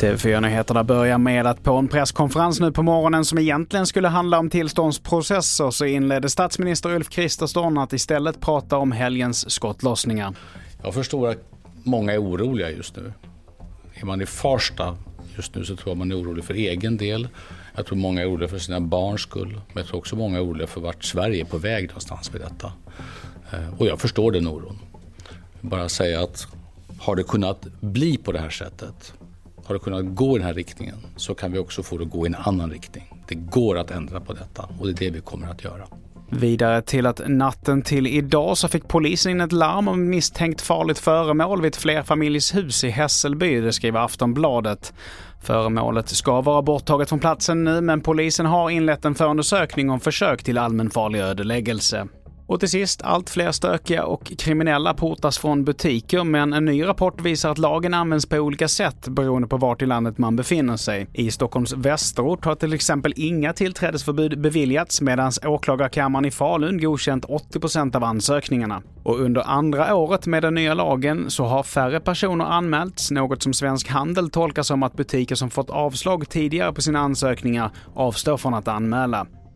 TV4-nyheterna börjar med att på en presskonferens nu på morgonen som egentligen skulle handla om tillståndsprocesser så inledde statsminister Ulf Kristersson att istället prata om helgens skottlossningar. Jag förstår att många är oroliga just nu. Är man i Farsta just nu så tror jag man är orolig för egen del. Jag tror många är oroliga för sina barns skull. Men jag tror också många är oroliga för vart Sverige är på väg någonstans med detta. Eh, och jag förstår den oron. Bara säga att har det kunnat bli på det här sättet har det kunnat gå i den här riktningen så kan vi också få det att gå i en annan riktning. Det går att ändra på detta och det är det vi kommer att göra. Vidare till att natten till idag så fick polisen in ett larm om misstänkt farligt föremål vid ett flerfamiljshus i Hässelby, det skriver Aftonbladet. Föremålet ska vara borttaget från platsen nu men polisen har inlett en förundersökning om försök till allmänfarlig ödeläggelse. Och till sist, allt fler stökiga och kriminella portas från butiker, men en ny rapport visar att lagen används på olika sätt beroende på vart i landet man befinner sig. I Stockholms västerort har till exempel inga tillträdesförbud beviljats medan åklagarkammaren i Falun godkänt 80% av ansökningarna. Och under andra året med den nya lagen så har färre personer anmälts, något som Svensk Handel tolkar som att butiker som fått avslag tidigare på sina ansökningar avstår från att anmäla.